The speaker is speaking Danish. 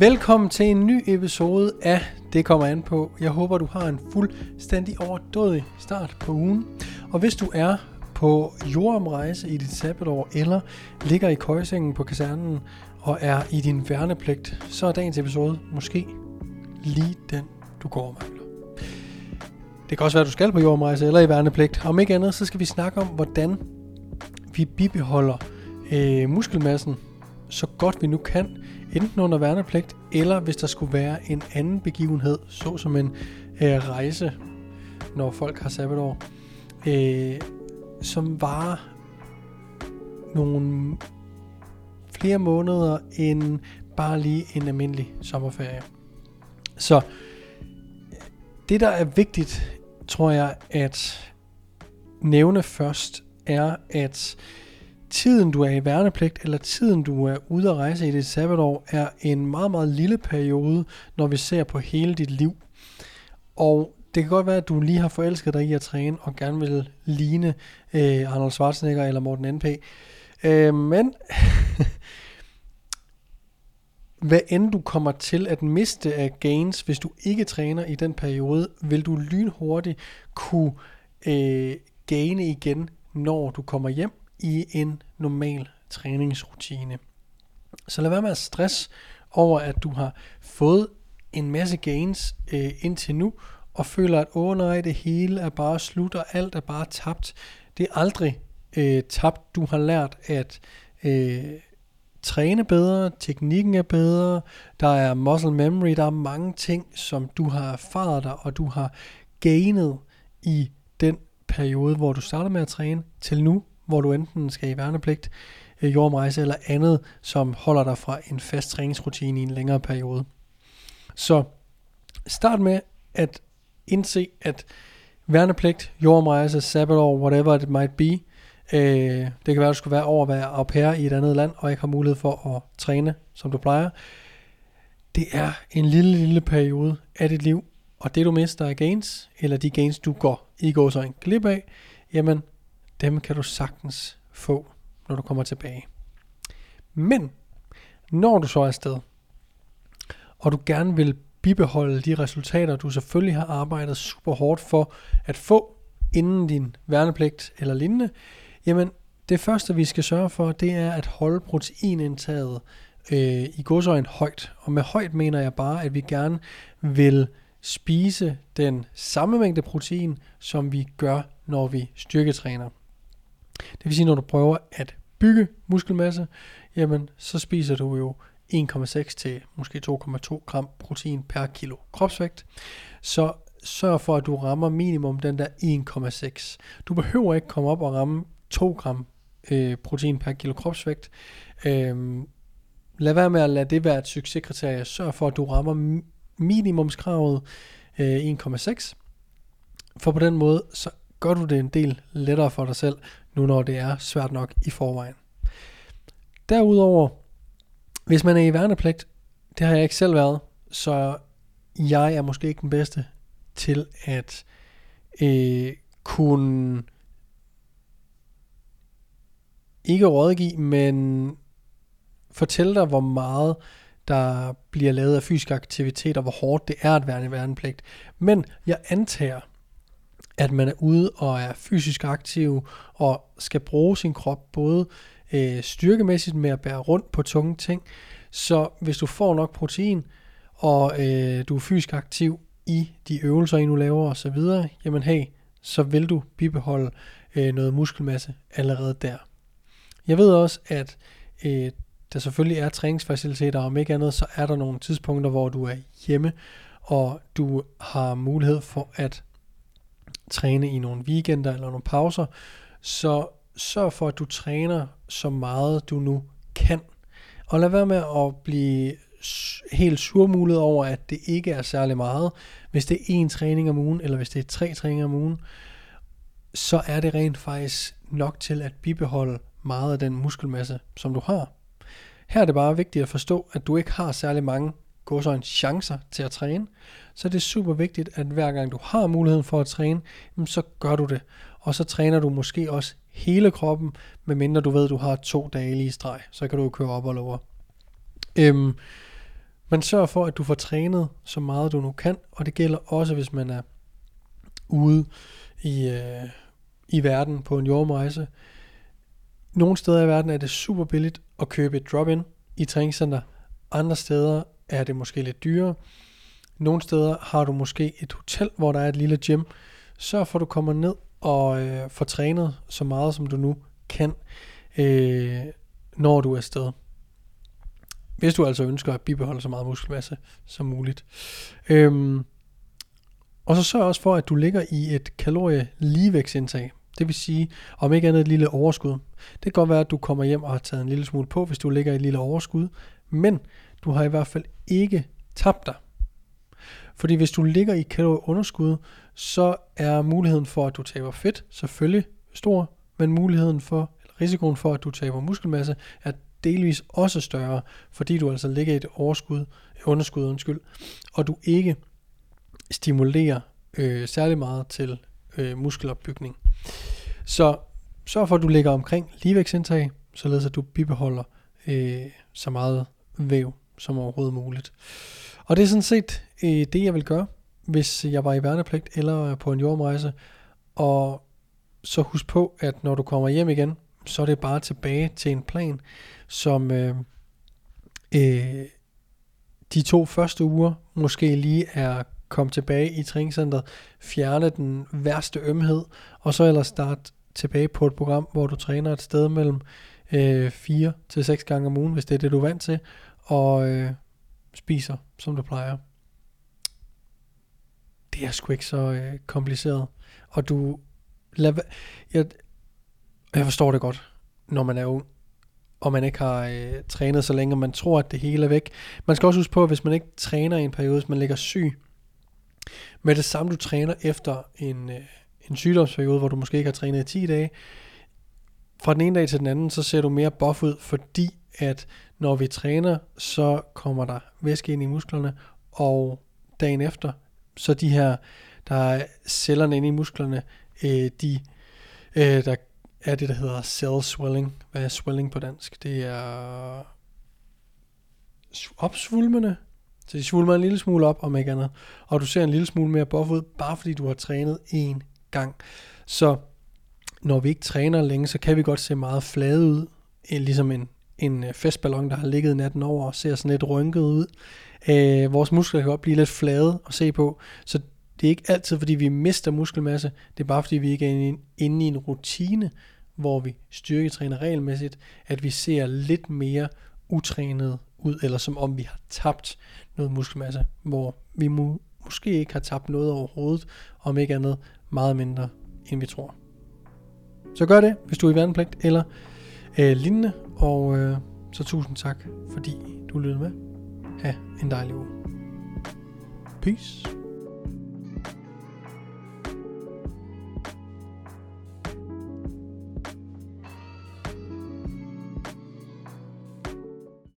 Velkommen til en ny episode af Det kommer an på. Jeg håber, du har en fuldstændig overdådig start på ugen. Og hvis du er på jordomrejse i dit sabbatår, eller ligger i køjsengen på kasernen og er i din værnepligt, så er dagens episode måske lige den, du går og mangler. Det kan også være, at du skal på jordomrejse eller i værnepligt. Om ikke andet, så skal vi snakke om, hvordan vi bibeholder øh, muskelmassen så godt vi nu kan, enten under værnepligt, eller hvis der skulle være en anden begivenhed, såsom en øh, rejse, når folk har sabbatår, øh, som varer nogle flere måneder end bare lige en almindelig sommerferie. Så det, der er vigtigt, tror jeg, at nævne først, er, at tiden du er i værnepligt, eller tiden du er ude at rejse i dit sabbatår, er en meget, meget lille periode, når vi ser på hele dit liv. Og det kan godt være, at du lige har forelsket dig i at træne, og gerne vil ligne øh, Arnold Schwarzenegger eller Morten N.P. Øh, men hvad end du kommer til at miste af gains, hvis du ikke træner i den periode, vil du lynhurtigt kunne øh, gaine igen, når du kommer hjem i en normal træningsrutine. Så lad være med at stress over, at du har fået en masse gains øh, indtil nu, og føler, at åh nej, det hele er bare slut, og alt er bare tabt. Det er aldrig øh, tabt. Du har lært at øh, træne bedre, teknikken er bedre, der er muscle memory, der er mange ting, som du har erfaret dig, og du har gainet i den periode, hvor du starter med at træne, til nu, hvor du enten skal i værnepligt, øh, jordrejse eller andet, som holder dig fra en fast træningsrutine i en længere periode. Så start med at indse, at værnepligt, jordomrejse, sabbatår, whatever it might be, øh, det kan være, at du skulle være over at være au pair i et andet land, og ikke har mulighed for at træne, som du plejer. Det er en lille, lille periode af dit liv, og det du mister af gains, eller de gains du går i går så en glip af, jamen dem kan du sagtens få, når du kommer tilbage. Men når du så er afsted, og du gerne vil bibeholde de resultater, du selvfølgelig har arbejdet super hårdt for at få inden din værnepligt eller lignende, jamen det første vi skal sørge for, det er at holde proteinindtaget øh, i godsøjen højt. Og med højt mener jeg bare, at vi gerne vil spise den samme mængde protein, som vi gør, når vi styrketræner. Det vil sige, når du prøver at bygge muskelmasse, jamen så spiser du jo 1,6 til måske 2,2 gram protein per kilo kropsvægt. Så sørg for, at du rammer minimum den der 1,6. Du behøver ikke komme op og ramme 2 gram øh, protein per kilo kropsvægt. Øhm, lad være med at lade det være et succeskriterie. Sørg for, at du rammer minimumskravet øh, 1,6. For på den måde, så gør du det en del lettere for dig selv, nu når det er svært nok i forvejen. Derudover, hvis man er i værnepligt, det har jeg ikke selv været, så jeg er måske ikke den bedste til at øh, kunne ikke rådgive, men fortælle dig, hvor meget der bliver lavet af fysisk aktivitet, og hvor hårdt det er at være i værnepligt. Men jeg antager, at man er ude og er fysisk aktiv og skal bruge sin krop både øh, styrkemæssigt med at bære rundt på tunge ting. Så hvis du får nok protein, og øh, du er fysisk aktiv i de øvelser, I nu laver osv., jamen hey, så vil du bibeholde øh, noget muskelmasse allerede der. Jeg ved også, at øh, der selvfølgelig er træningsfaciliteter, og om ikke andet, så er der nogle tidspunkter, hvor du er hjemme, og du har mulighed for at træne i nogle weekender eller nogle pauser, så sørg for, at du træner så meget du nu kan. Og lad være med at blive helt surmulet over, at det ikke er særlig meget. Hvis det er én træning om ugen, eller hvis det er tre træninger om ugen, så er det rent faktisk nok til at bibeholde meget af den muskelmasse, som du har. Her er det bare vigtigt at forstå, at du ikke har særlig mange gå så en chancer til at træne, så er det super vigtigt, at hver gang du har muligheden for at træne, så gør du det. Og så træner du måske også hele kroppen, medmindre du ved, at du har to dage lige i streg. Så kan du køre op og lover. Øhm, man sørger for, at du får trænet så meget du nu kan, og det gælder også, hvis man er ude i, øh, i verden på en jordrejse. Nogle steder i verden er det super billigt at købe et drop-in i træningscenter. Andre steder er det måske lidt dyrere. Nogle steder har du måske et hotel, hvor der er et lille gym. Sørg for, at du kommer ned og øh, får trænet så meget, som du nu kan, øh, når du er afsted. Hvis du altså ønsker at bibeholde så meget muskelmasse som muligt. Øhm, og så sørg også for, at du ligger i et kalorie ligevægtsindtag. Det vil sige, om ikke andet et lille overskud. Det kan godt være, at du kommer hjem og har taget en lille smule på, hvis du ligger i et lille overskud. Men du har i hvert fald ikke tabt dig. Fordi hvis du ligger i kalorieunderskud, så er muligheden for, at du taber fedt selvfølgelig stor, men muligheden for, eller risikoen for, at du taber muskelmasse, er delvis også større, fordi du altså ligger i et overskud, underskud, undskyld, og du ikke stimulerer øh, særlig meget til øh, muskelopbygning. Så sørg for, at du ligger omkring ligevægtsindtag, således at du bibeholder øh, så meget væv som overhovedet muligt. Og det er sådan set øh, det, jeg vil gøre, hvis jeg var i værnepligt eller på en jordomrejse. Og så husk på, at når du kommer hjem igen, så er det bare tilbage til en plan, som øh, øh, de to første uger måske lige er kommet tilbage i træningscenteret, fjerne den værste ømhed, og så ellers starte tilbage på et program, hvor du træner et sted mellem øh, 4 til 6 gange om ugen, hvis det er det, du er vant til, og øh, spiser, som du plejer. Det er sgu ikke så øh, kompliceret. Og du... Lad, jeg, jeg forstår det godt, når man er ung, og man ikke har øh, trænet så længe, og man tror, at det hele er væk. Man skal også huske på, at hvis man ikke træner i en periode, hvis man ligger syg, med det samme du træner efter en, øh, en sygdomsperiode, hvor du måske ikke har trænet i 10 dage, fra den ene dag til den anden, så ser du mere buff ud, fordi at når vi træner, så kommer der væske ind i musklerne, og dagen efter, så de her, der er cellerne inde i musklerne, øh, de, øh, der er det, der hedder cell swelling. Hvad er swelling på dansk? Det er opsvulmende. Så de svulmer en lille smule op, om ikke andet. Og du ser en lille smule mere buff ud, bare fordi du har trænet en gang. Så når vi ikke træner længe, så kan vi godt se meget flade ud. Øh, ligesom en, en øh, festballon, der har ligget natten over og ser sådan lidt rynket ud. Øh, vores muskler kan godt blive lidt flade at se på. Så det er ikke altid, fordi vi mister muskelmasse. Det er bare, fordi vi ikke er inde i en rutine, hvor vi styrketræner regelmæssigt, at vi ser lidt mere utrænet ud, eller som om vi har tabt noget muskelmasse, hvor vi må, måske ikke har tabt noget overhovedet, om ikke andet meget mindre, end vi tror. Så gør det, hvis du er i værnepligt eller øh, lignende, og øh, så tusind tak, fordi du lyttede med. Ha' en dejlig uge. Peace.